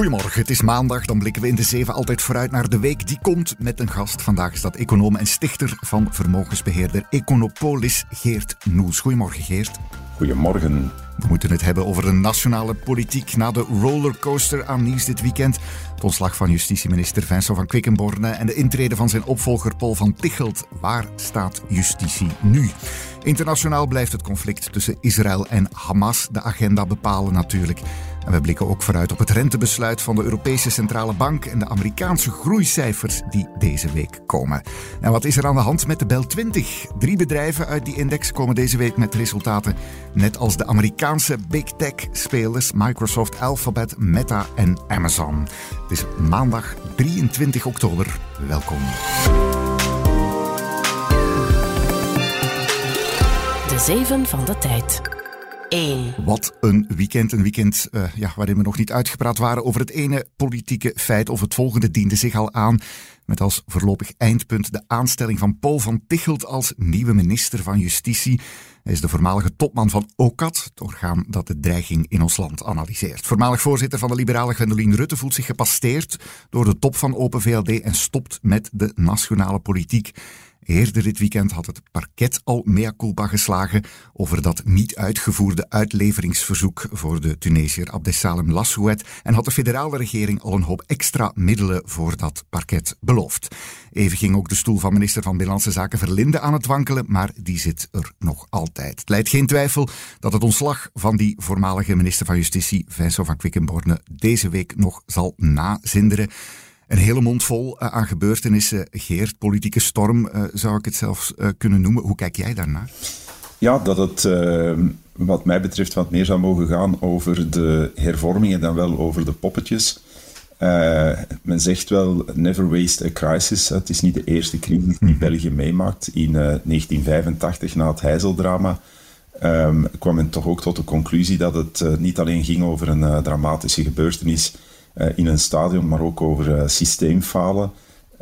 Goedemorgen, het is maandag. Dan blikken we in de zeven altijd vooruit naar de week die komt met een gast. Vandaag is dat econoom en stichter van vermogensbeheerder Econopolis, Geert Noes. Goedemorgen, Geert. Goedemorgen. We moeten het hebben over de nationale politiek na de rollercoaster aan nieuws dit weekend. Het ontslag van justitieminister Vincent van Quickenborne en de intrede van zijn opvolger Paul van Tichelt. Waar staat justitie nu? Internationaal blijft het conflict tussen Israël en Hamas de agenda bepalen natuurlijk. En we blikken ook vooruit op het rentebesluit van de Europese Centrale Bank en de Amerikaanse groeicijfers die deze week komen. En wat is er aan de hand met de Bel 20? Drie bedrijven uit die index komen deze week met resultaten, net als de Amerikaanse big tech spelers Microsoft, Alphabet, Meta en Amazon. Het is maandag 23 oktober. Welkom. De Zeven van de Tijd. 1. Wat een weekend. Een weekend uh, ja, waarin we nog niet uitgepraat waren over het ene politieke feit of het volgende diende zich al aan. Met als voorlopig eindpunt de aanstelling van Paul van Tichelt als nieuwe minister van Justitie. Hij is de voormalige topman van OCAT, het orgaan dat de dreiging in ons land analyseert. Voormalig voorzitter van de liberale Gwendoline Rutte voelt zich gepasteerd door de top van Open VLD en stopt met de nationale politiek. Eerder dit weekend had het parket al mea culpa geslagen over dat niet uitgevoerde uitleveringsverzoek voor de Tunesiër Abdesalem Lassouet en had de federale regering al een hoop extra middelen voor dat parket beloofd. Even ging ook de stoel van minister van Binnenlandse Zaken Verlinde aan het wankelen, maar die zit er nog altijd. Het leidt geen twijfel dat het ontslag van die voormalige minister van Justitie, Vincent van Quickenborne, deze week nog zal nazinderen. Een hele mond vol eh, aan gebeurtenissen. Geert, politieke storm uh, zou ik het zelfs uh, kunnen noemen. Hoe kijk jij daarnaar? Ja, dat het wat mij betreft wat meer zou mogen gaan over de hervormingen dan wel over de poppetjes. men zegt wel, never waste a crisis. Het is niet de eerste crisis die mhm. België meemaakt. In 1985, na het Heizeldrama, um, kwam men toch ook tot de conclusie dat het niet alleen ging over een dramatische gebeurtenis eh, in een stadion, maar ook over eh, systeemfalen.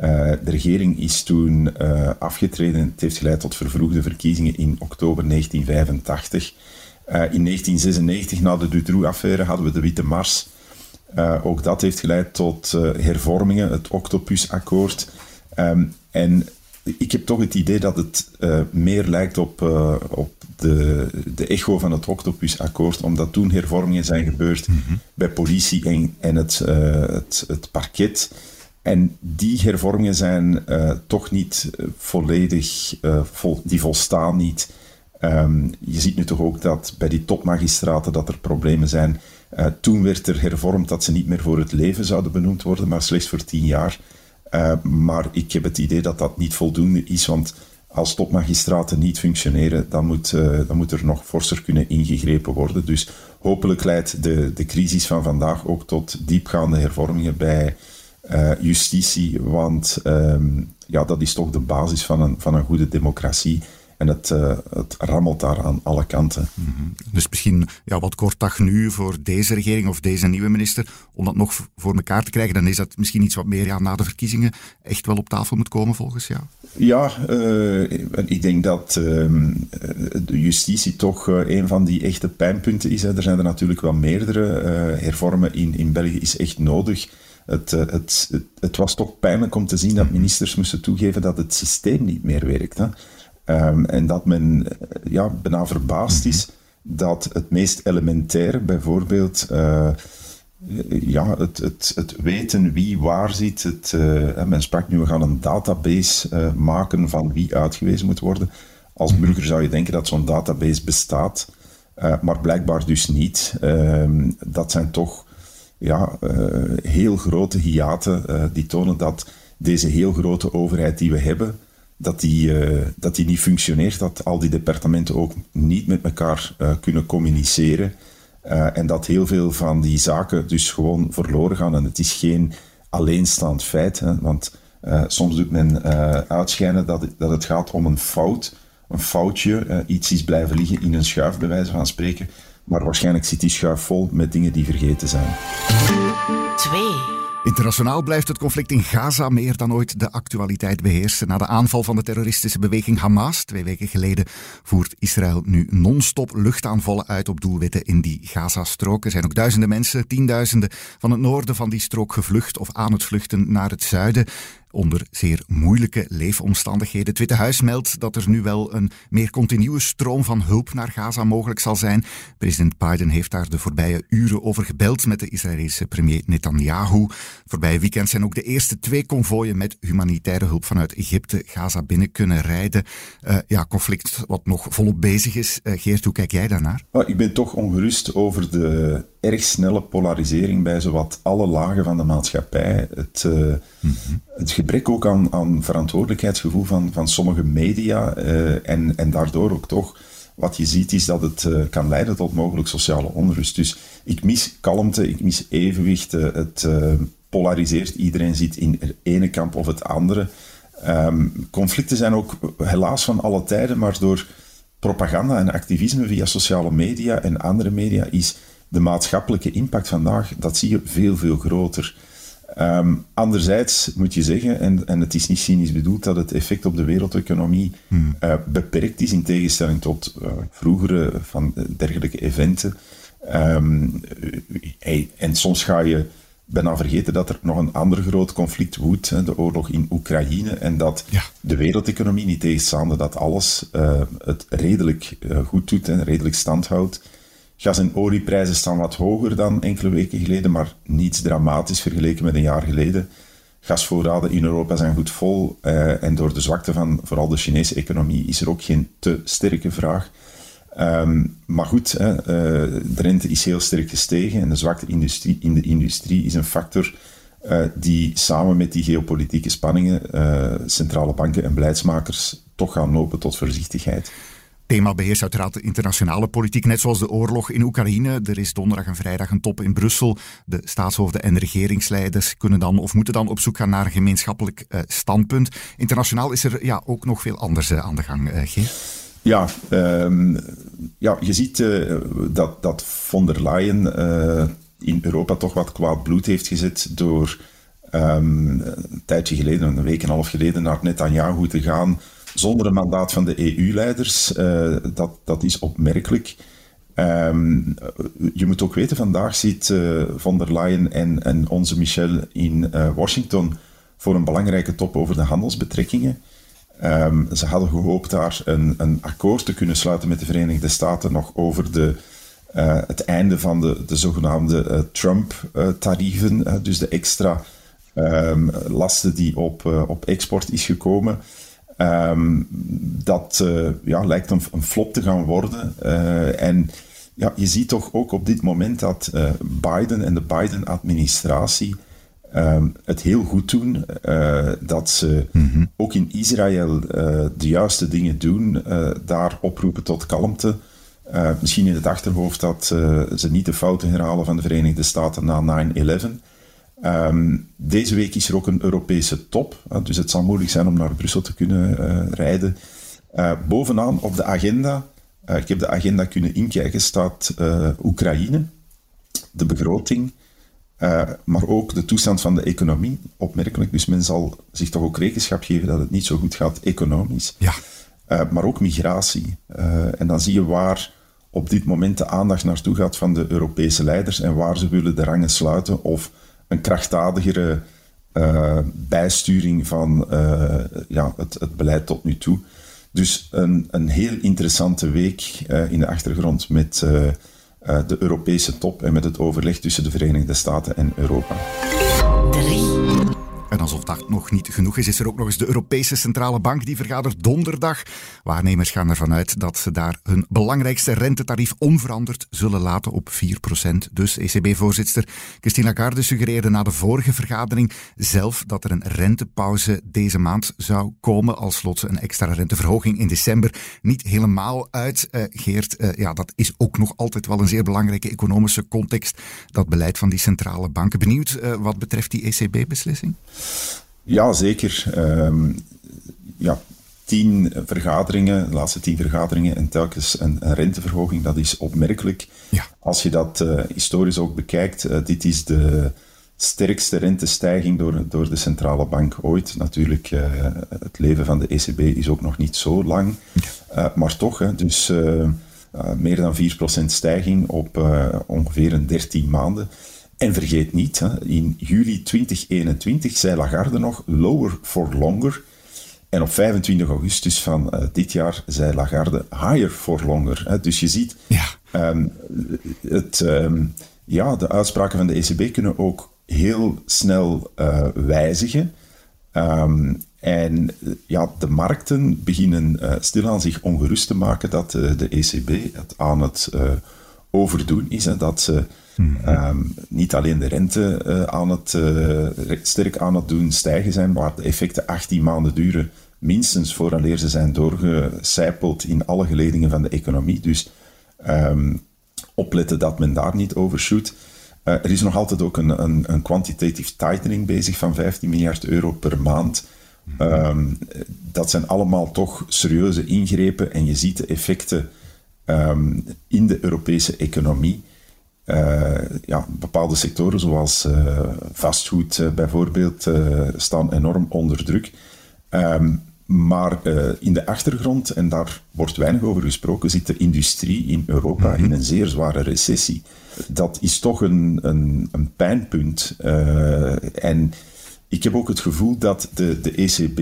Uh, de regering is toen afgetreden. Het heeft geleid tot vervroegde verkiezingen in oktober 1985. Uh, in 1996, na de Dutroux-affaire, hadden we de Witte Mars. ook dat heeft geleid tot hervormingen, het Octopus-akkoord. Um, en ik heb toch het idee dat het meer lijkt op, op de, de echo van het Octopus-akkoord, omdat toen hervormingen zijn gebeurd mhm. bij politie en, en het, uh, het, het parket. En die hervormingen zijn toch niet volledig, vol, die volstaan niet. Um, je ziet nu toch ook dat bij die topmagistraten dat er problemen zijn. toen werd er hervormd dat ze niet meer voor het leven zouden benoemd worden, maar slechts voor tien jaar. Maar ik heb het idee dat dat niet voldoende is, want als topmagistraten niet functioneren, dan moet, uh, dan moet er nog forser kunnen ingegrepen worden. Dus hopelijk leidt de, de crisis van vandaag ook tot diepgaande hervormingen bij uh, justitie, want um, ja, dat is toch de basis van een, van een goede democratie. En het, uh, het rammelt daar aan alle kanten. Mm -hmm. Dus misschien ja, wat kort dag nu voor deze regering of deze nieuwe minister, om dat nog voor elkaar te krijgen, dan is dat misschien iets wat meer ja, na de verkiezingen echt wel op tafel moet komen volgens jou? Ja, uh, ik denk dat uh, de justitie toch uh, een van die echte pijnpunten is. Hè. Er zijn er natuurlijk wel meerdere. hervormen in, in België is echt nodig. Het, het, het, het, was toch pijnlijk om te zien dat ministers moesten toegeven dat het systeem niet meer werkt. Hè. Um, en dat men ja, bijna verbaasd is dat het meest elementaire, bijvoorbeeld uh, ja, het, het, het weten wie waar zit. Het, uh, men sprak nu, we gaan een database uh, maken van wie uitgewezen moet worden. Als mhm. burger zou je denken dat zo'n database bestaat, maar blijkbaar dus niet. Ehm, dat zijn toch ja, heel grote hiaten die tonen dat deze heel grote overheid die we hebben, dat die, uh, dat die niet functioneert, dat al die departementen ook niet met elkaar uh, kunnen communiceren uh, en dat heel veel van die zaken dus gewoon verloren gaan. En het is geen alleenstaand feit, hè, want soms doet men uitschijnen dat dat het gaat om een fout, een foutje, iets is blijven liggen in een schuif, bij wijze van spreken. Maar waarschijnlijk zit die schuif vol met dingen die vergeten zijn. 2. Internationaal blijft het conflict in Gaza meer dan ooit de actualiteit beheersen. Na de aanval van de terroristische beweging Hamas twee weken geleden voert Israël nu non-stop luchtaanvallen uit op doelwitten in die Gaza-strook. Er zijn ook duizenden mensen, tienduizenden van het noorden van die strook gevlucht of aan het vluchten naar het zuiden onder zeer moeilijke leefomstandigheden. Het Witte Huis meldt dat er nu wel een meer continue stroom van hulp naar Gaza mogelijk zal zijn. President Biden heeft daar de voorbije uren over gebeld met de Israëlische premier Netanyahu. Voorbije weekend zijn ook de eerste twee konvooien met humanitaire hulp vanuit Egypte Gaza binnen kunnen rijden. Uh, ja, conflict wat nog volop bezig is. Uh, Geert, hoe kijk jij daarnaar? ik ben toch ongerust over de erg snelle polarisering bij zowat alle lagen van de maatschappij. Het, uh, het gebrek ook aan, aan verantwoordelijkheidsgevoel van, van sommige media uh, en, en daardoor ook toch wat je ziet is dat het uh, kan leiden tot mogelijk sociale onrust. Dus ik mis kalmte, ik mis evenwicht. het polariseert, iedereen zit in het ene kamp of het andere. Um, conflicten zijn ook helaas van alle tijden, maar door propaganda en activisme via sociale media en andere media is de maatschappelijke impact vandaag, dat zie je veel, veel groter. Um, anderzijds moet je zeggen, en, en het is niet cynisch bedoeld, dat het effect op de wereldeconomie hmm. uh, beperkt is in tegenstelling tot uh, vroegere van dergelijke eventen. Um, hey, en soms ga je bijna vergeten dat er nog een ander groot conflict woedt, hè, de oorlog in Oekraïne, en dat ja. de wereldeconomie, niet tegenstaande dat alles uh, het redelijk goed doet en redelijk stand houdt, Gas- en olieprijzen staan wat hoger dan enkele weken geleden, maar niets dramatisch vergeleken met een jaar geleden. Gasvoorraden in Europa zijn goed vol uh, en door de zwakte van vooral de Chinese economie is er ook geen te sterke vraag. Um, maar goed, hè, uh, de rente is heel sterk gestegen en de zwakte industrie, in de industrie is een factor uh, die samen met die geopolitieke spanningen centrale banken en beleidsmakers toch gaan lopen tot voorzichtigheid thema beheerst uiteraard de internationale politiek, net zoals de oorlog in Oekraïne. Er is donderdag en vrijdag een top in Brussel. De staatshoofden en regeringsleiders kunnen dan of moeten dan op zoek gaan naar een gemeenschappelijk uh, standpunt. Internationaal is er ja, ook nog veel anders uh, aan de gang, uh. Ja, um, ja, je ziet dat, dat von der Leyen in Europa toch wat kwaad bloed heeft gezet door um, een tijdje geleden, een week en een half geleden, naar Netanyahu te gaan zonder een mandaat van de EU-leiders. Uh, dat, dat is opmerkelijk. Um, je moet ook weten, vandaag zit uh, von der Leyen en, en onze Michel in uh, Washington voor een belangrijke top over de handelsbetrekkingen. Um, ze hadden gehoopt daar een, een, akkoord te kunnen sluiten met de Verenigde Staten nog over de, het einde van de, de zogenaamde Trump-tarieven, dus de extra um, lasten die op, op export is gekomen. Um, dat uh, ja, lijkt een, een, flop te gaan worden. Uh, en ja, je ziet toch ook op dit moment dat uh, Biden en de Biden-administratie um, het heel goed doen. dat ze mm -hmm. ook in Israël de juiste dingen doen, daar oproepen tot kalmte. misschien in het achterhoofd dat ze niet de fouten herhalen van de Verenigde Staten na 9-11. Um, deze week is er ook een Europese top, dus het zal moeilijk zijn om naar Brussel te kunnen uh, rijden. Uh, bovenaan op de agenda, uh, ik heb de agenda kunnen inkijken, staat Oekraïne, de begroting, maar ook de toestand van de economie. Opmerkelijk, dus men zal zich toch ook rekenschap geven dat het niet zo goed gaat economisch. Ja. maar ook migratie. en dan zie je waar op dit moment de aandacht naartoe gaat van de Europese leiders en waar ze willen de rangen sluiten of een krachtdadigere uh, bijsturing van uh, ja, het, het, beleid tot nu toe. Dus een, een heel interessante week uh, in de achtergrond met de Europese top en met het overleg tussen de Verenigde Staten en Europa. En alsof dat nog niet genoeg is, is er ook nog eens de Europese Centrale Bank die vergadert donderdag. Waarnemers gaan ervan uit dat ze daar hun belangrijkste rentetarief onveranderd zullen laten op 4%. Dus ECB-voorzitter Christine Lagarde suggereerde na de vorige vergadering zelf dat er een rentepauze deze maand zou komen. Als slot een extra renteverhoging in december niet helemaal uit. Geert, uh, ja, dat is ook nog altijd wel een zeer belangrijke economische context. Dat beleid van die centrale banken. Benieuwd uh, wat betreft die ECB-beslissing? Ja, zeker. Um, ja, tien vergaderingen, de laatste tien vergaderingen en telkens een, een renteverhoging, dat is opmerkelijk. Ja. Als je dat uh, historisch ook bekijkt, uh, dit is de sterkste rentestijging door, door de centrale bank ooit. Natuurlijk, uh, het leven van de ECB is ook nog niet zo lang, maar toch, hè, dus meer dan 4% stijging op ongeveer een 13 maanden. En vergeet niet, hè, in juli 2021 zei Lagarde nog lower for longer. En op 25 augustus van uh, dit jaar zei Lagarde higher for longer. Hè. Dus je ziet, ja. Um, het, um, ja, de uitspraken van de ECB kunnen ook heel snel uh, wijzigen. Um, en ja, de markten beginnen uh, stilaan zich ongerust te maken dat de ECB het aan het overdoen is. Dat ze um, niet alleen de rente uh, aan het, uh, sterk aan het doen stijgen zijn, maar de effecten 18 maanden duren minstens vooraleer ze zijn doorgecijpeld in alle geledingen van de economie. Dus um, opletten dat men daar niet overshoot. Uh, er is nog altijd ook een, een, een, quantitative tightening bezig van 15 miljard euro per maand. Um, dat zijn allemaal toch serieuze ingrepen en je ziet de effecten um, in de Europese economie. Uh, ja, bepaalde sectoren zoals uh, vastgoed uh, bijvoorbeeld staan enorm onder druk. Um, maar in de achtergrond, en daar wordt weinig over gesproken, zit de industrie in Europa in een zeer zware recessie. Dat is toch een, een, een pijnpunt. en ik heb ook het gevoel dat de, de ECB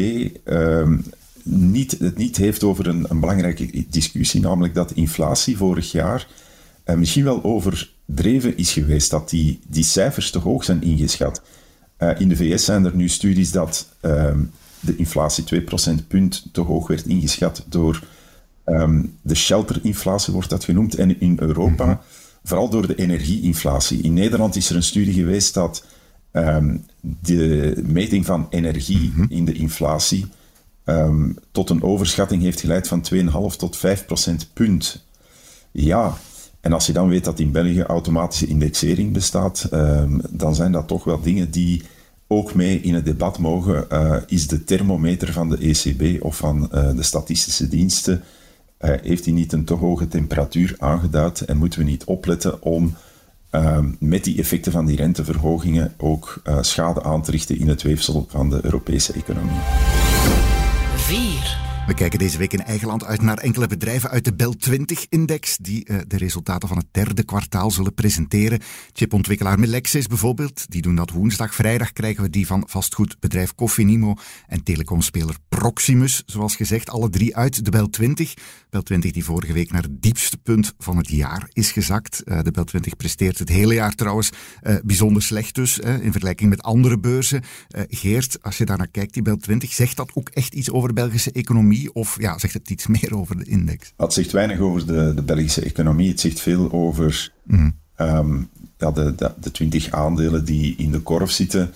um, niet, het niet heeft over een, een belangrijke discussie, namelijk dat inflatie vorig jaar misschien wel overdreven is geweest, dat die, die cijfers te hoog zijn ingeschat. Uh, in de VS zijn er nu studies dat uh, de inflatie 2 procentpunt te hoog werd ingeschat door um, de shelterinflatie, wordt dat genoemd. En in Europa, mm -hmm. vooral door de energieinflatie. In Nederland is er een studie geweest dat um, de meting van energie mm -hmm. in de inflatie um, tot een overschatting heeft geleid van 2,5 tot 5 procentpunt. Ja, en als je dan weet dat in België automatische indexering bestaat, um, dan zijn dat toch wel dingen die ook mee in het debat mogen. Uh, is de thermometer van de ECB of van uh, de statistische diensten, uh, heeft hij niet een te hoge temperatuur aangeduid en moeten we niet opletten om ehm, met die effecten van die renteverhogingen ook schade aan te richten in het weefsel van de Europese economie. 4. We kijken deze week in eigen land uit naar enkele bedrijven uit de Bel 20-index die uh, de resultaten van het derde kwartaal zullen presenteren. Chipontwikkelaar Melexis bijvoorbeeld, die doen dat woensdag. Vrijdag krijgen we die van vastgoedbedrijf Cofinimo en telecomspeler Proximus, zoals gezegd. Alle drie uit de Bel 20. Bel 20 die vorige week naar het diepste punt van het jaar is gezakt. Uh, de Bel 20 presteert het hele jaar trouwens uh, bijzonder slecht dus, in vergelijking met andere beurzen. Geert, als je daarnaar kijkt, die Bel 20, zegt dat ook echt iets over Belgische economie? Of ja, zegt het iets meer over de index? Het zegt weinig over de, de Belgische economie. Het zegt veel over mm. um, ja, de, de, de 20 aandelen die in de korf zitten.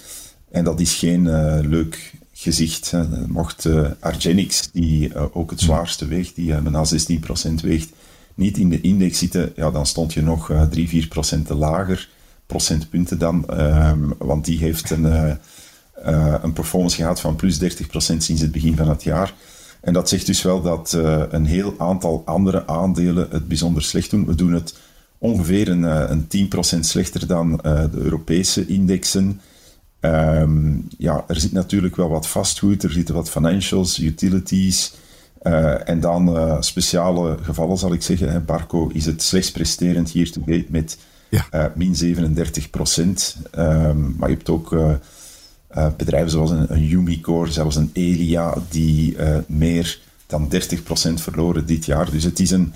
En dat is geen uh, leuk gezicht. Hè. Mocht uh, Argenix, die uh, ook het mhm. zwaarste weegt, die bijna 16% weegt, niet in de index zitten, ja, dan stond je nog 3, 4% te lager. Procentpunten dan. Um, want die heeft een, een performance gehad van plus 30% sinds het begin van het jaar. En dat zegt dus wel dat uh, een heel aantal andere aandelen het bijzonder slecht doen. We doen het ongeveer een, uh, een 10% slechter dan uh, de Europese indexen. Um, ja, er zit natuurlijk wel wat vastgoed, er zitten wat financials, utilities. en dan speciale gevallen zal ik zeggen. Hè. Barco is het slechts presterend hier to date met ja. min 37 Um, maar je hebt ook uh, bedrijven zoals een, een Umicore, zelfs een Elia, die uh, meer dan 30% verloren dit jaar. Dus het is een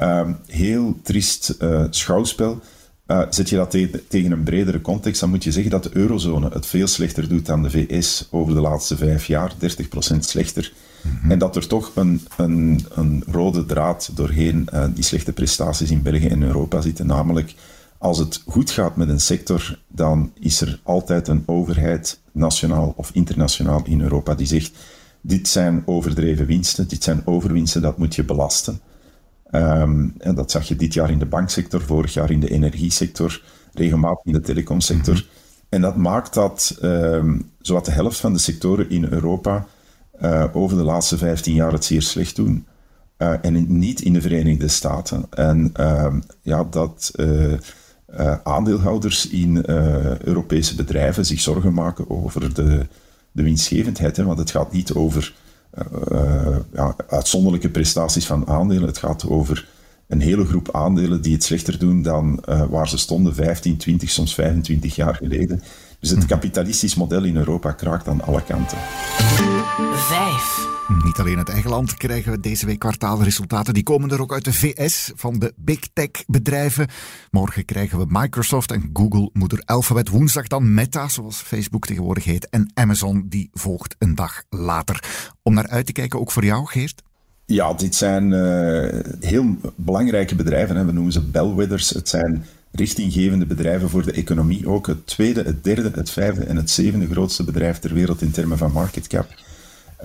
um, heel triest uh, schouwspel. zet je dat te tegen een bredere context, dan moet je zeggen dat de eurozone het veel slechter doet dan de VS over de laatste vijf jaar, 30% slechter. Mm -hmm. En dat er toch een, een, een rode draad doorheen die slechte prestaties in België en Europa zitten, namelijk als het goed gaat met een sector, dan is er altijd een overheid, nationaal of internationaal in Europa, die zegt: dit zijn overdreven winsten, dit zijn overwinsten, dat moet je belasten. Um, en dat zag je dit jaar in de banksector, vorig jaar in de energiesector, regelmatig in de telecomsector. En dat maakt dat uh, zowat de helft van de sectoren in Europa uh, over de laatste 15 jaar het zeer slecht doen. Uh, en niet in de Verenigde Staten. En ehm, ja, dat aandeelhouders in Europese bedrijven zich zorgen maken over de, de winstgevendheid. Hè, want het gaat niet over ja, uitzonderlijke prestaties van aandelen. Het gaat over een hele groep aandelen die het slechter doen dan waar ze stonden 15, 20, soms 25 jaar geleden. Dus het mhm. kapitalistisch model in Europa kraakt aan alle kanten. Vijf. Niet alleen uit eigen land krijgen we deze week kwartaalresultaten. Die komen er ook uit de VS van de big tech bedrijven. Morgen krijgen we Microsoft en Google, moeder Alphabet. Woensdag dan Meta, zoals Facebook tegenwoordig heet. En Amazon, die volgt een dag later. Om naar uit te kijken, ook voor jou, Geert? Ja, dit zijn uh, heel belangrijke bedrijven. Hè. We noemen ze bellwethers. Het zijn richtinggevende bedrijven voor de economie. Ook het tweede, het derde, het vijfde en het zevende grootste bedrijf ter wereld in termen van market cap.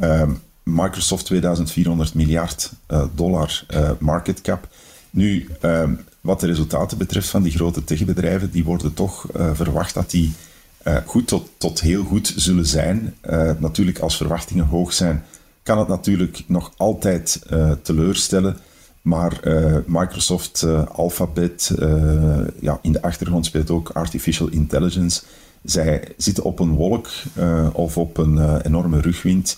Uh, Microsoft 2400 miljard uh, dollar uh, market cap. Nu, ehm, wat de resultaten betreft van die grote techbedrijven, die worden toch verwacht dat die goed tot, tot heel goed zullen zijn. natuurlijk, als verwachtingen hoog zijn, kan het natuurlijk nog altijd teleurstellen. Maar Microsoft, Alphabet, ja, in de achtergrond speelt ook artificial intelligence. Zij zitten op een wolk of op een enorme rugwind.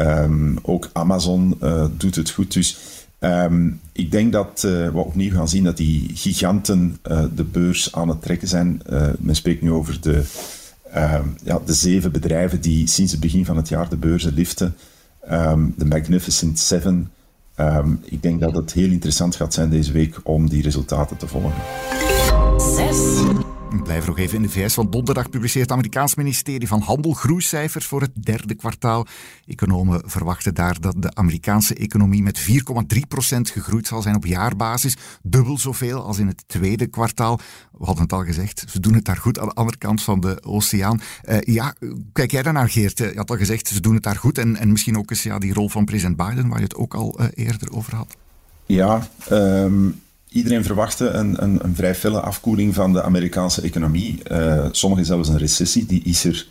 Um, ook Amazon doet het goed. Dus um, ik denk dat we opnieuw gaan zien dat die giganten de beurs aan het trekken zijn. men spreekt nu over de, ehm, ja, de zeven bedrijven die sinds het begin van het jaar de beurzen liften. De Magnificent Seven. Ik denk dat het heel interessant gaat zijn deze week om die resultaten te volgen. Zes. Blijf nog even in de VS, want donderdag publiceert het Amerikaans ministerie van Handel groeicijfers voor het derde kwartaal. Economen verwachten daar dat de Amerikaanse economie met 4,3% gegroeid zal zijn op jaarbasis. Dubbel zoveel als in het tweede kwartaal. We hadden het al gezegd, ze doen het daar goed aan de andere kant van de oceaan. Uh, ja, kijk jij daarnaar Geert? Je had al gezegd, ze doen het daar goed. En, en misschien ook eens ja, die rol van president Biden, waar je het ook al uh, eerder over had. Ja, um iedereen verwachtte een, een, een, vrij felle afkoeling van de Amerikaanse economie. Uh, sommigen zelfs een recessie, die is er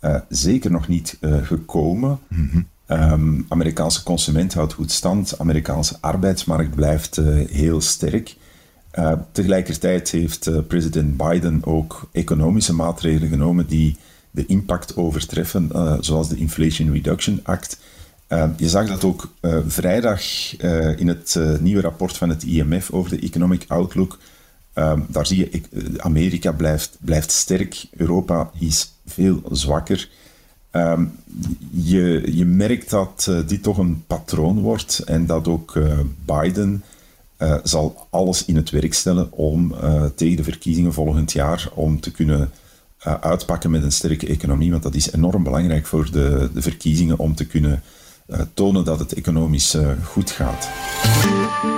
uh, zeker nog niet uh, gekomen. Mm -hmm. um, Amerikaanse consument houdt goed stand, Amerikaanse arbeidsmarkt blijft heel sterk. tegelijkertijd heeft president Biden ook economische maatregelen genomen die de impact overtreffen, zoals de Inflation Reduction Act. Uh, je zag dat ook uh, vrijdag uh, in het nieuwe rapport van het IMF over de Economic Outlook. Ehm, daar zie je, Amerika blijft, blijft sterk, Europa is veel zwakker. Um, je, je merkt dat dit toch een patroon wordt en dat ook Biden zal alles in het werk stellen om tegen de verkiezingen volgend jaar om te kunnen uitpakken met een sterke economie. Want dat is enorm belangrijk voor de, de verkiezingen om te kunnen tonen dat het economisch uh, goed gaat.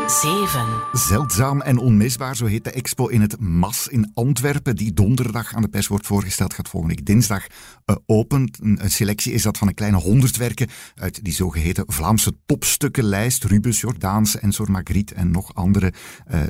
7. Zeldzaam en onmisbaar, zo heet de expo in het MAS in Antwerpen, die donderdag aan de pers wordt voorgesteld, gaat volgende week dinsdag uh, open. Een, een, selectie is dat van een kleine honderd werken uit die zogeheten Vlaamse topstukkenlijst. Rubens, Jordaans, Ensor Magritte en nog andere.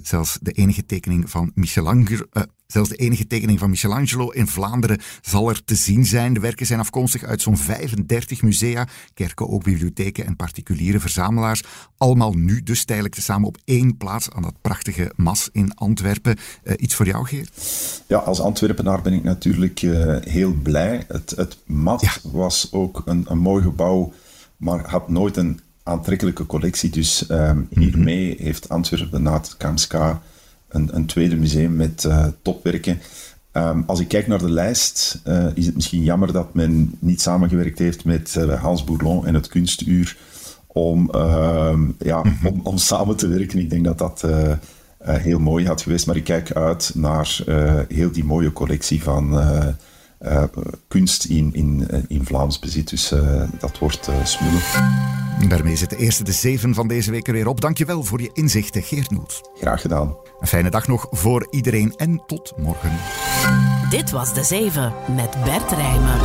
zelfs de enige tekening van Michelangelo, Zelfs de enige tekening van Michelangelo in Vlaanderen zal er te zien zijn. De werken zijn afkomstig uit zo'n 35 musea, kerken, ook bibliotheken en particuliere verzamelaars. Allemaal nu dus tijdelijk tezamen op één plaats aan dat prachtige mas in Antwerpen. Uh, iets voor jou, Geert? Ja, als Antwerpenaar ben ik natuurlijk uh, heel blij. Het, het mas ja. was ook een, een mooi gebouw, maar had nooit een aantrekkelijke collectie. Dus uh, hiermee mm -hmm. heeft Antwerpen na het KMSK een, een tweede museum met uh, topwerken. Um, als ik kijk naar de lijst, uh, is het misschien jammer dat men niet samengewerkt heeft met uh, Hans Bourlon en het Kunstuur om, uh, ja, mhm. om, om, samen te werken. Ik denk dat dat heel mooi had geweest, maar ik kijk uit naar heel die mooie collectie van kunst in, in, in Vlaams bezit. Dus dat wordt smullen. Daarmee zit de eerste de zeven van deze week er weer op. Dankjewel voor je inzichten, Geert Noels. Graag gedaan. Een fijne dag nog voor iedereen en tot morgen. Dit was de zeven met Bert Rijmen.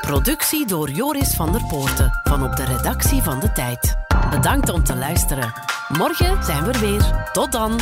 Productie door Joris van der Poorten van op de redactie van De Tijd. Bedankt om te luisteren. Morgen zijn we er weer. Tot dan.